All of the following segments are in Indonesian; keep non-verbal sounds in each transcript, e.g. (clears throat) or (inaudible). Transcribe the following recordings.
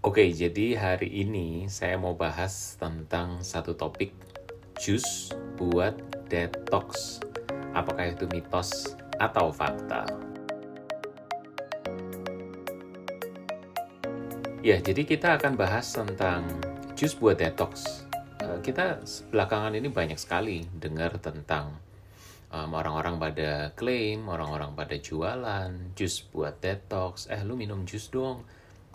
Oke, jadi hari ini saya mau bahas tentang satu topik jus buat detox. Apakah itu mitos atau fakta? Ya, jadi kita akan bahas tentang jus buat detox. Eh, kita belakangan ini banyak sekali dengar tentang um, orang-orang pada klaim, orang-orang pada jualan jus buat detox. Eh, lu minum jus dong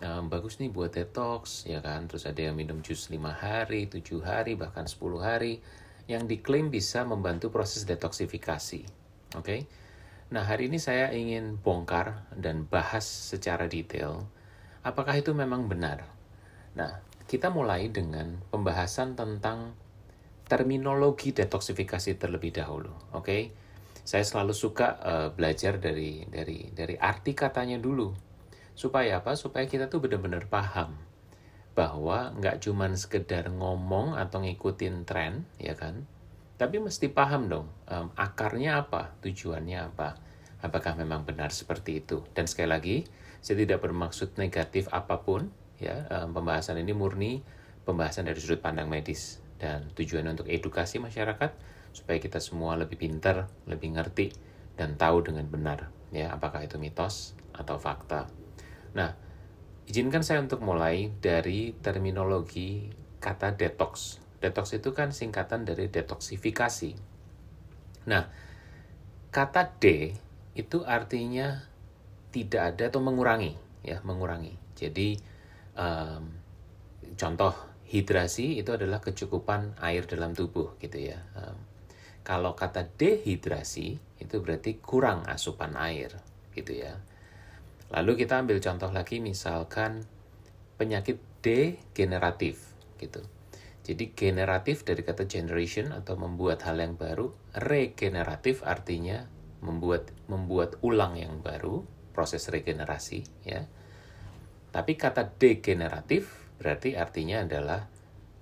um, bagus nih buat detox ya kan terus ada yang minum jus 5 hari 7 hari bahkan 10 hari yang diklaim bisa membantu proses detoksifikasi oke okay? nah hari ini saya ingin bongkar dan bahas secara detail apakah itu memang benar nah kita mulai dengan pembahasan tentang terminologi detoksifikasi terlebih dahulu oke okay? saya selalu suka uh, belajar dari dari dari arti katanya dulu Supaya apa? Supaya kita tuh benar-benar paham bahwa nggak cuman sekedar ngomong atau ngikutin tren, ya kan? Tapi mesti paham dong, um, akarnya apa, tujuannya apa, apakah memang benar seperti itu. Dan sekali lagi, saya tidak bermaksud negatif apa pun, ya. Um, pembahasan ini murni pembahasan dari sudut pandang medis dan tujuannya untuk edukasi masyarakat supaya kita semua lebih pintar, lebih ngerti dan tahu dengan benar, ya apakah itu mitos atau fakta. Nah, izinkan saya untuk mulai dari terminologi kata detox. Detox itu kan singkatan dari detoksifikasi. Nah, kata D itu artinya tidak ada atau mengurangi, ya mengurangi. Jadi um, contoh hidrasi itu adalah kecukupan air dalam tubuh, gitu ya. Um, kalau kata dehidrasi itu berarti kurang asupan air, gitu ya. Lalu kita ambil contoh lagi misalkan penyakit degeneratif gitu. Jadi generatif dari kata generation atau membuat hal yang baru, regeneratif artinya membuat membuat ulang yang baru, proses regenerasi ya. Tapi kata degeneratif berarti artinya adalah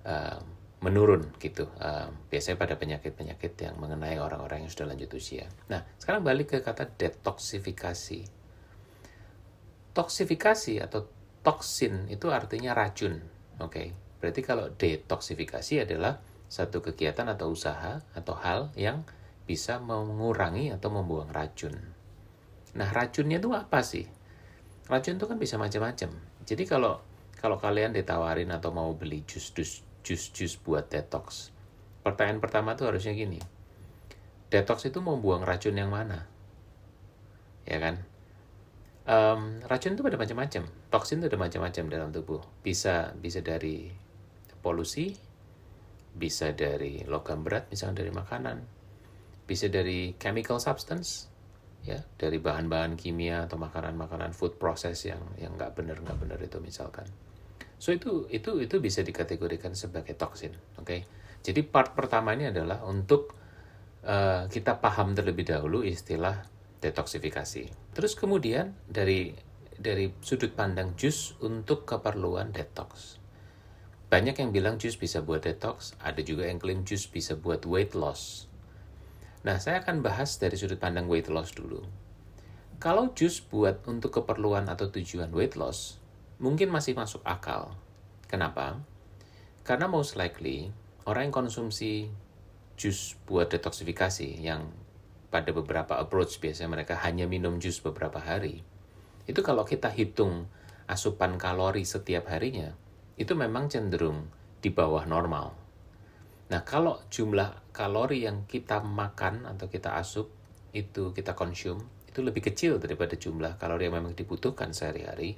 uh, menurun gitu. Uh, biasanya pada penyakit-penyakit yang mengenai orang-orang yang sudah lanjut usia. Nah, sekarang balik ke kata detoksifikasi toksifikasi atau toksin itu artinya racun. Oke. Okay? Berarti kalau detoksifikasi adalah satu kegiatan atau usaha atau hal yang bisa mengurangi atau membuang racun. Nah, racunnya itu apa sih? Racun itu kan bisa macam-macam. Jadi kalau kalau kalian ditawarin atau mau beli jus jus jus jus buat detox, pertanyaan pertama tuh harusnya gini. Detox itu mau buang racun yang mana? Ya kan? Um, racun itu ada macam-macam. Toksin itu ada macam-macam dalam tubuh. Bisa bisa dari polusi bisa dari logam berat misalnya dari makanan. Bisa dari chemical substance ya dari bahan-bahan kimia atau makanan-makanan food process yang yang nggak benar nggak benar itu misalkan. So itu itu itu bisa dikategorikan sebagai toksin oke? Okay? jadi part pertama ini adalah untuk uh, kita paham terlebih dahulu istilah detoksifikasi. Terus kemudian dari dari sudut pandang jus untuk keperluan detox. Banyak yang bilang jus bisa buat detox, ada juga yang klaim jus bisa buat weight loss. Nah, saya akan bahas dari sudut pandang weight loss dulu. Kalau jus buat untuk keperluan atau tujuan weight loss, mungkin masih masuk akal. Kenapa? Karena most likely, orang yang konsumsi jus buat detoksifikasi yang pada beberapa approach biasanya mereka hanya minum jus beberapa hari. Itu kalau kita hitung asupan kalori setiap harinya, itu memang cenderung di bawah normal. Nah, kalau jumlah kalori yang kita makan atau kita asup itu kita konsum itu lebih kecil daripada jumlah kalori yang memang dibutuhkan sehari-hari,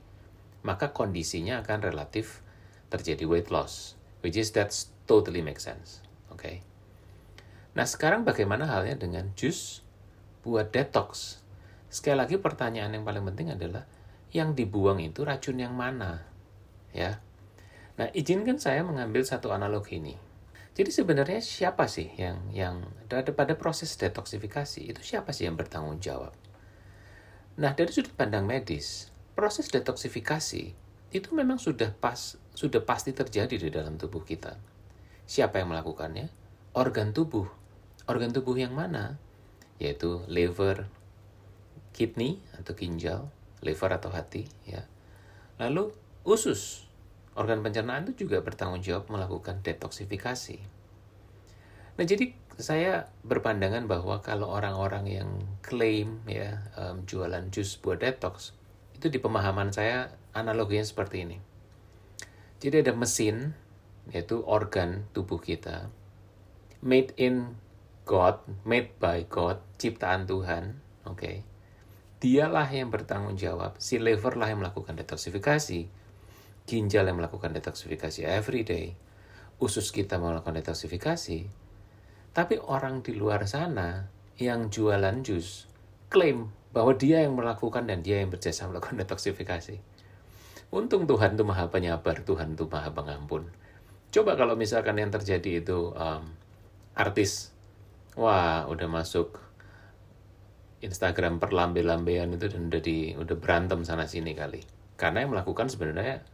maka kondisinya akan relatif terjadi weight loss, which is that's totally make sense. Oke. Okay? Nah, sekarang bagaimana halnya dengan jus buat detox. Sekali lagi pertanyaan yang paling penting adalah yang dibuang itu racun yang mana? Ya. Nah, izinkan saya mengambil satu analogi ini. Jadi sebenarnya siapa sih yang yang pada proses detoksifikasi itu siapa sih yang bertanggung jawab? Nah, dari sudut pandang medis, proses detoksifikasi itu memang sudah pas sudah pasti terjadi di dalam tubuh kita. Siapa yang melakukannya? Organ tubuh. Organ tubuh yang mana? Yaitu liver, kidney atau ginjal, liver atau hati ya. Lalu usus. organ pencernaan itu juga bertanggung jawab melakukan detoksifikasi. Nah, jadi saya berpandangan bahwa kalau orang-orang yang klaim ya um, jualan jus buat detox, itu di pemahaman saya analoginya seperti ini. Jadi ada mesin, yaitu organ tubuh kita, made in God, made by God, ciptaan Tuhan, oke. Okay. Dialah yang bertanggung jawab, si liver lah yang melakukan detoksifikasi, ginjal yang melakukan detoksifikasi every day, usus kita melakukan detoksifikasi, tapi orang di luar sana yang jualan jus klaim bahwa dia yang melakukan dan dia yang berjasa melakukan (laughs) detoksifikasi. Untung Tuhan itu maha penyabar, Tuhan itu maha pengampun. Coba kalau misalkan yang terjadi itu um, artis, wah udah masuk Instagram perlambe-lambean itu dan udah di udah berantem sana sini kali. Karena yang melakukan sebenarnya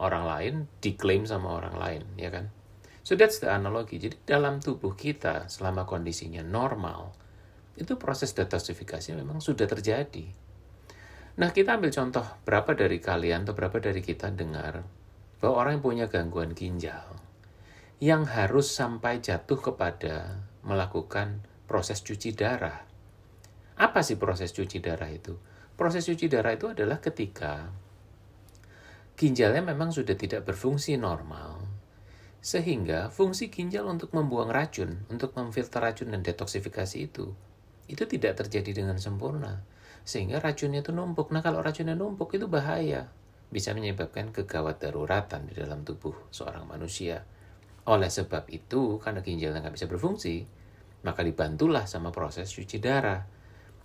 orang lain diklaim sama orang lain, ya kan? So that's the analogi. Jadi dalam tubuh kita selama kondisinya normal, itu proses detoksifikasi memang sudah terjadi Nah, kita ambil contoh berapa dari kalian atau berapa dari kita dengar bahwa orang yang punya gangguan ginjal yang harus sampai jatuh kepada melakukan proses cuci darah. Apa sih proses cuci darah itu? Proses cuci darah itu adalah ketika ginjalnya memang sudah tidak berfungsi normal, sehingga fungsi ginjal untuk membuang racun, untuk memfilter racun dan detoksifikasi itu, itu tidak terjadi dengan sempurna sehingga racunnya itu numpuk. Nah kalau racunnya numpuk itu bahaya, bisa menyebabkan kegawat daruratan di dalam tubuh seorang manusia. Oleh sebab itu, karena ginjalnya nggak bisa berfungsi, maka dibantulah sama proses cuci darah.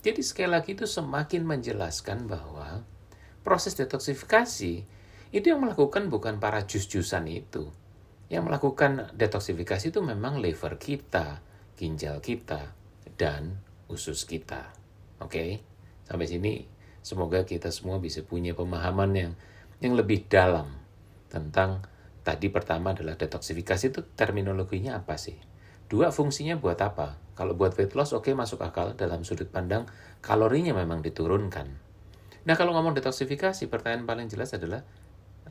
Jadi sekali lagi itu semakin menjelaskan bahwa proses detoksifikasi itu yang melakukan bukan para jus-jusan itu. Yang melakukan detoksifikasi itu memang liver kita, ginjal kita, dan usus kita. Oke? Okay? Sampai sini semoga kita semua bisa punya pemahaman yang yang lebih dalam tentang tadi pertama adalah detoksifikasi itu terminologinya apa sih? Dua fungsinya buat apa? Kalau buat weight loss oke okay, masuk akal dalam sudut pandang kalorinya memang diturunkan. Nah kalau ngomong detoksifikasi pertanyaan paling jelas adalah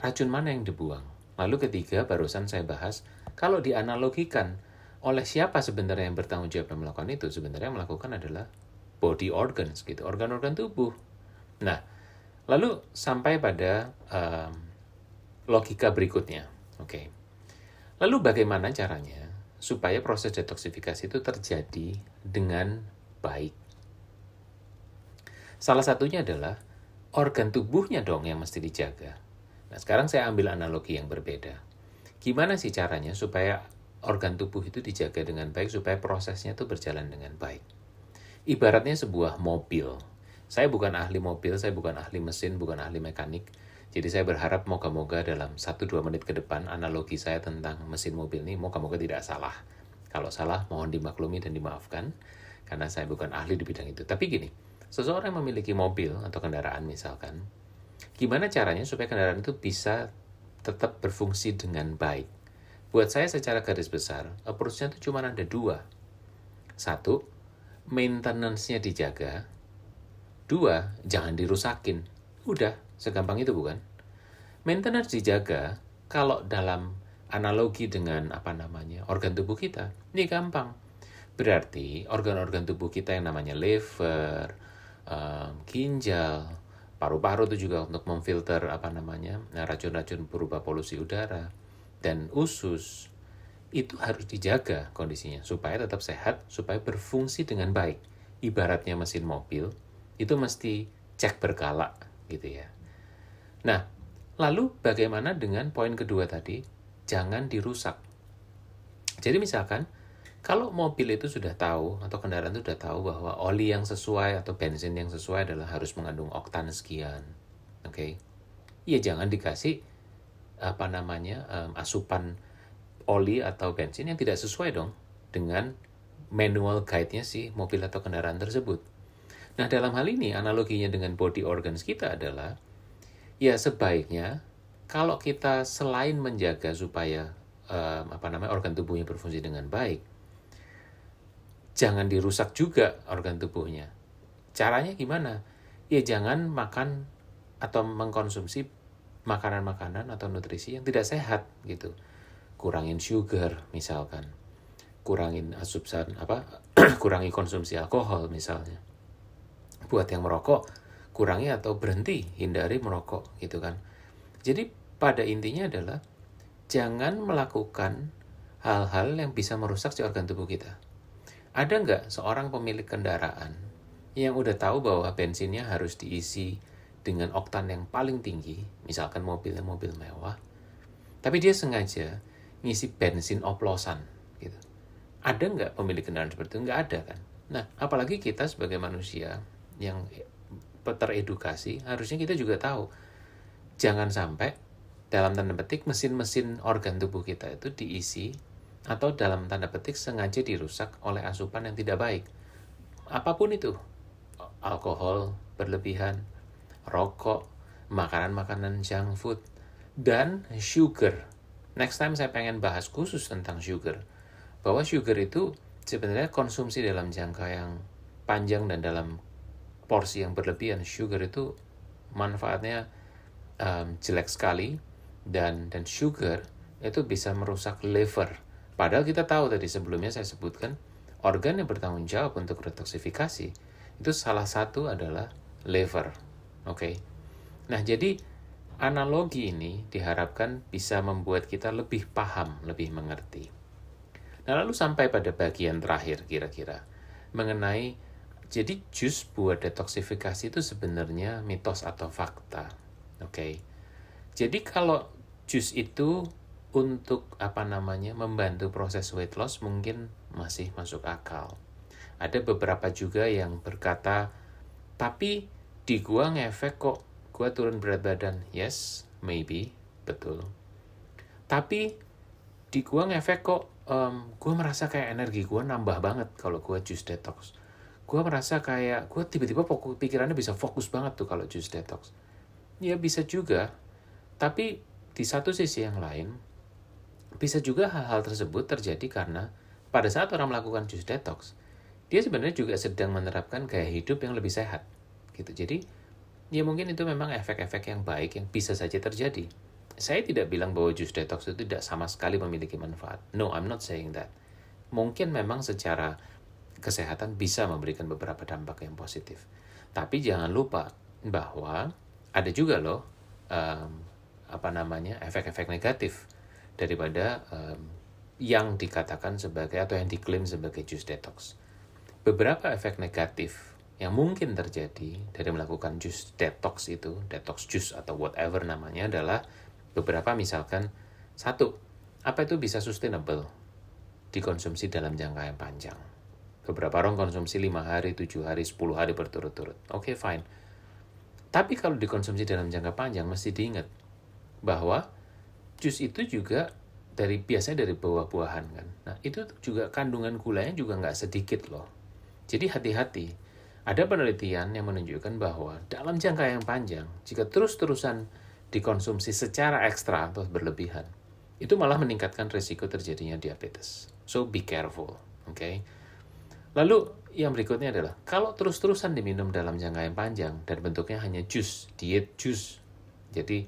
racun mana yang dibuang? Lalu ketiga barusan saya bahas kalau dianalogikan oleh siapa sebenarnya yang bertanggung jawab melakukan itu? Sebenarnya yang melakukan adalah body organs gitu, organ-organ tubuh. Nah, lalu sampai pada um, logika berikutnya. Oke. Okay. Lalu bagaimana caranya supaya proses detoksifikasi itu terjadi dengan baik? Salah satunya adalah organ tubuhnya dong yang mesti dijaga. Nah, sekarang saya ambil analogi yang berbeda. Gimana sih caranya supaya organ tubuh itu dijaga dengan baik supaya prosesnya itu berjalan dengan baik? ibaratnya sebuah mobil. Saya bukan ahli mobil, saya bukan ahli mesin, bukan ahli mekanik. Jadi saya berharap moga-moga dalam 1-2 menit ke depan analogi saya tentang mesin mobil ini moga-moga tidak salah. Kalau salah mohon dimaklumi dan dimaafkan karena saya bukan ahli di bidang itu. Tapi gini, seseorang yang memiliki mobil atau kendaraan misalkan, gimana caranya supaya kendaraan itu bisa tetap berfungsi dengan baik? Buat saya secara garis besar, approach-nya itu cuma ada dua. Satu, maintenance-nya dijaga. Dua, jangan dirusakin. Udah, segampang itu bukan? Maintenance dijaga kalau dalam analogi dengan apa namanya organ tubuh kita. Ini gampang. Berarti organ-organ tubuh kita yang namanya liver, um, ginjal, paru-paru itu juga untuk memfilter apa namanya racun-racun berupa polusi udara dan usus itu harus dijaga kondisinya supaya tetap sehat, supaya berfungsi dengan baik. Ibaratnya mesin mobil, itu mesti cek berkala gitu ya. Nah, lalu bagaimana dengan poin kedua tadi? Jangan dirusak. Jadi misalkan, kalau mobil itu sudah tahu atau kendaraan itu sudah tahu bahwa oli yang sesuai atau bensin yang sesuai adalah harus mengandung oktan sekian, oke? Okay? Ya jangan dikasih apa namanya um, asupan oli atau bensin yang tidak sesuai dong dengan manual guide-nya si mobil atau kendaraan tersebut. Nah, dalam hal ini analoginya dengan body organs kita adalah ya sebaiknya kalau kita selain menjaga supaya um, apa namanya organ tubuhnya berfungsi dengan baik, jangan dirusak juga organ tubuhnya. Caranya gimana? Ya jangan makan atau mengkonsumsi makanan-makanan atau nutrisi yang tidak sehat gitu. Kurangin sugar misalkan. Kurangin asupsan apa (clears throat) kurangi konsumsi alkohol misalnya. Buat yang merokok, kurangi atau berhenti, hindari merokok gitu kan. Jadi pada intinya adalah jangan melakukan hal-hal yang bisa merusak si organ tubuh kita. Ada nggak seorang pemilik kendaraan yang udah tahu bahwa bensinnya harus diisi dengan oktan yang paling tinggi, misalkan mobilnya mobil mewah, tapi dia sengaja ngisi bensin oplosan gitu. Ada nggak pemilik kendaraan seperti itu? Nggak ada kan? Nah, apalagi kita sebagai manusia yang teredukasi, harusnya kita juga tahu jangan sampai dalam tanda petik mesin-mesin organ tubuh kita itu diisi atau dalam tanda petik sengaja dirusak oleh asupan yang tidak baik. Apa pun itu, alkohol berlebihan, rokok, makanan-makanan junk food, dan sugar. Next time saya pengen bahas khusus tentang sugar. Bahwa sugar itu sebenarnya konsumsi dalam jangka yang panjang dan dalam porsi yang berlebihan. Sugar itu manfaatnya um, jelek sekali dan dan sugar itu bisa merusak liver. Padahal kita tahu tadi sebelumnya saya sebutkan organ yang bertanggung jawab untuk detoksifikasi itu salah satu adalah liver. Oke. Okay? Nah, jadi analogi ini diharapkan bisa membuat kita lebih paham, lebih mengerti. Nah, lalu sampai pada bagian terakhir kira-kira mengenai jadi jus buat detoksifikasi itu sebenarnya mitos atau fakta. Oke. Okay? Jadi kalau jus itu untuk apa namanya membantu proses weight loss mungkin masih masuk akal. Ada beberapa juga yang berkata, tapi di gua ngefek kok gua turun berat badan yes maybe betul tapi di gua ngefek kok um, gua merasa kayak energi gua nambah banget kalau gua juice detox gua merasa kayak gua tiba-tiba fokus pikirannya bisa fokus banget tuh kalau juice detox ya bisa juga tapi di satu sisi yang lain bisa juga hal-hal tersebut terjadi karena pada saat orang melakukan juice detox dia sebenarnya juga sedang menerapkan gaya hidup yang lebih sehat gitu. Jadi ya mungkin itu memang efek-efek yang baik yang bisa saja terjadi. Saya tidak bilang bahwa jus detox itu tidak sama sekali memiliki manfaat. No, I'm not saying that. Mungkin memang secara kesehatan bisa memberikan beberapa dampak yang positif. Tapi jangan lupa bahwa ada juga loh um, apa namanya efek-efek negatif daripada um, yang dikatakan sebagai atau yang diklaim sebagai jus detox. Beberapa efek negatif yang mungkin terjadi dari melakukan jus detox itu, detox jus atau whatever namanya adalah beberapa misalkan satu, apa itu bisa sustainable dikonsumsi dalam jangka yang panjang. Beberapa orang konsumsi 5 hari, 7 hari, 10 hari berturut-turut. Oke, okay, fine. Tapi kalau dikonsumsi dalam jangka panjang, mesti diingat bahwa jus itu juga dari biasanya dari buah-buahan kan. Nah, itu juga kandungan gulanya juga nggak sedikit loh. Jadi hati-hati ada penelitian yang menunjukkan bahwa dalam jangka yang panjang, jika terus-terusan dikonsumsi secara ekstra atau berlebihan, itu malah meningkatkan risiko terjadinya diabetes. So be careful, oke? Okay? Lalu yang berikutnya adalah kalau terus-terusan diminum dalam jangka yang panjang dan bentuknya hanya jus, diet jus. Jadi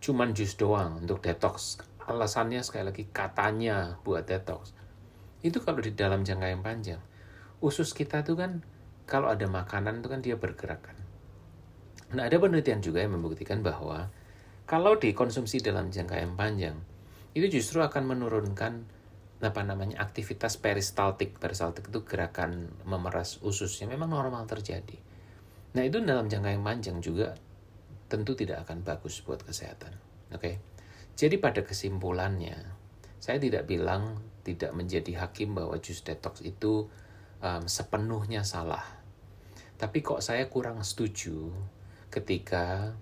cuman jus doang untuk detox. Alasannya sekali lagi katanya buat detox. Itu kalau di dalam jangka yang panjang. Usus kita tuh kan kalau ada makanan itu kan dia bergerak kan. Nah, ada penelitian juga yang membuktikan bahwa kalau dikonsumsi dalam jangka yang panjang, itu justru akan menurunkan apa namanya aktivitas peristaltik. Peristaltik itu gerakan memeras usus yang memang normal terjadi. Nah, itu dalam jangka yang panjang juga tentu tidak akan bagus buat kesehatan. Oke. Okay? Jadi pada kesimpulannya, saya tidak bilang tidak menjadi hakim bahwa jus detox itu um, sepenuhnya salah tapi kok saya kurang setuju ketika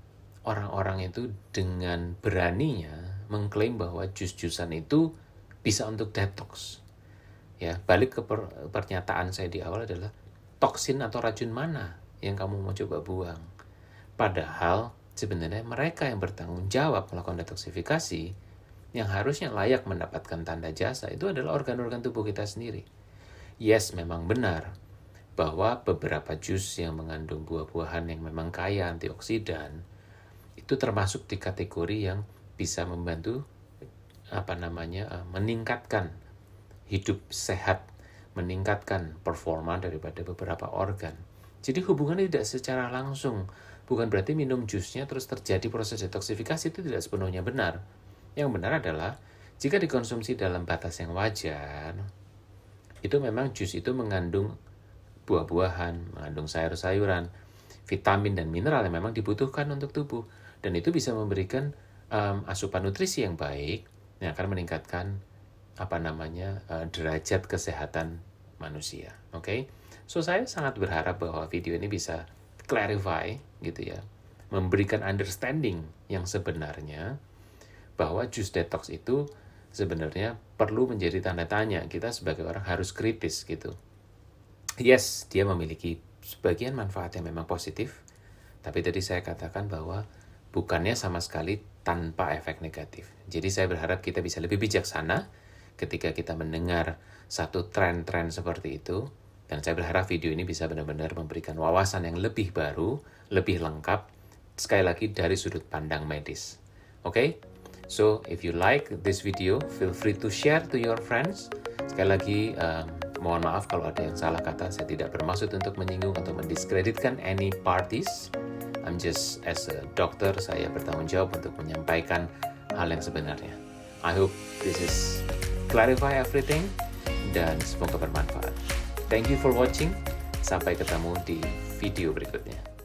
orang-orang itu dengan beraninya mengklaim bahwa jus-jusan itu bisa untuk detox. Ya, balik ke per pernyataan saya di awal adalah toksin atau racun mana yang kamu mau coba buang. Padahal sebenarnya mereka yang bertanggung jawab melakukan detoksifikasi yang harusnya layak mendapatkan tanda jasa itu adalah organ-organ tubuh kita sendiri. Yes, memang benar bahwa beberapa jus yang mengandung buah-buahan yang memang kaya antioksidan itu termasuk di kategori yang bisa membantu apa namanya uh, meningkatkan hidup sehat, meningkatkan performa daripada beberapa organ. Jadi hubungannya tidak secara langsung. Bukan berarti minum jusnya terus terjadi proses detoksifikasi itu tidak sepenuhnya benar. Yang benar adalah jika dikonsumsi dalam batas yang wajar, itu memang jus itu mengandung buah-buahan, mengandung sayur-sayuran, vitamin dan mineral yang memang dibutuhkan untuk tubuh dan itu bisa memberikan um, asupan nutrisi yang baik yang akan meningkatkan apa namanya uh, derajat kesehatan manusia. Oke, okay? so saya sangat berharap bahwa video ini bisa clarify gitu ya, memberikan understanding yang sebenarnya bahwa jus detox itu sebenarnya perlu menjadi tanda tanya kita sebagai orang harus kritis gitu. Yes, dia memiliki sebagian manfaat yang memang positif, tapi tadi saya katakan bahwa bukannya sama sekali tanpa efek negatif. Jadi saya berharap kita bisa lebih bijaksana ketika kita mendengar satu tren-tren seperti itu, dan saya berharap video ini bisa benar-benar memberikan wawasan yang lebih baru, lebih lengkap, sekali lagi dari sudut pandang medis. Oke? Okay? So, if you like this video, feel free to share to your friends. Sekali lagi, um, Mohon maaf kalau ada yang salah kata, saya tidak bermaksud untuk menyinggung atau mendiskreditkan any parties. I'm just as a doctor, saya bertanggung jawab untuk menyampaikan hal yang sebenarnya. I hope this is clarify everything dan semoga bermanfaat. Thank you for watching. Sampai ketemu di video berikutnya.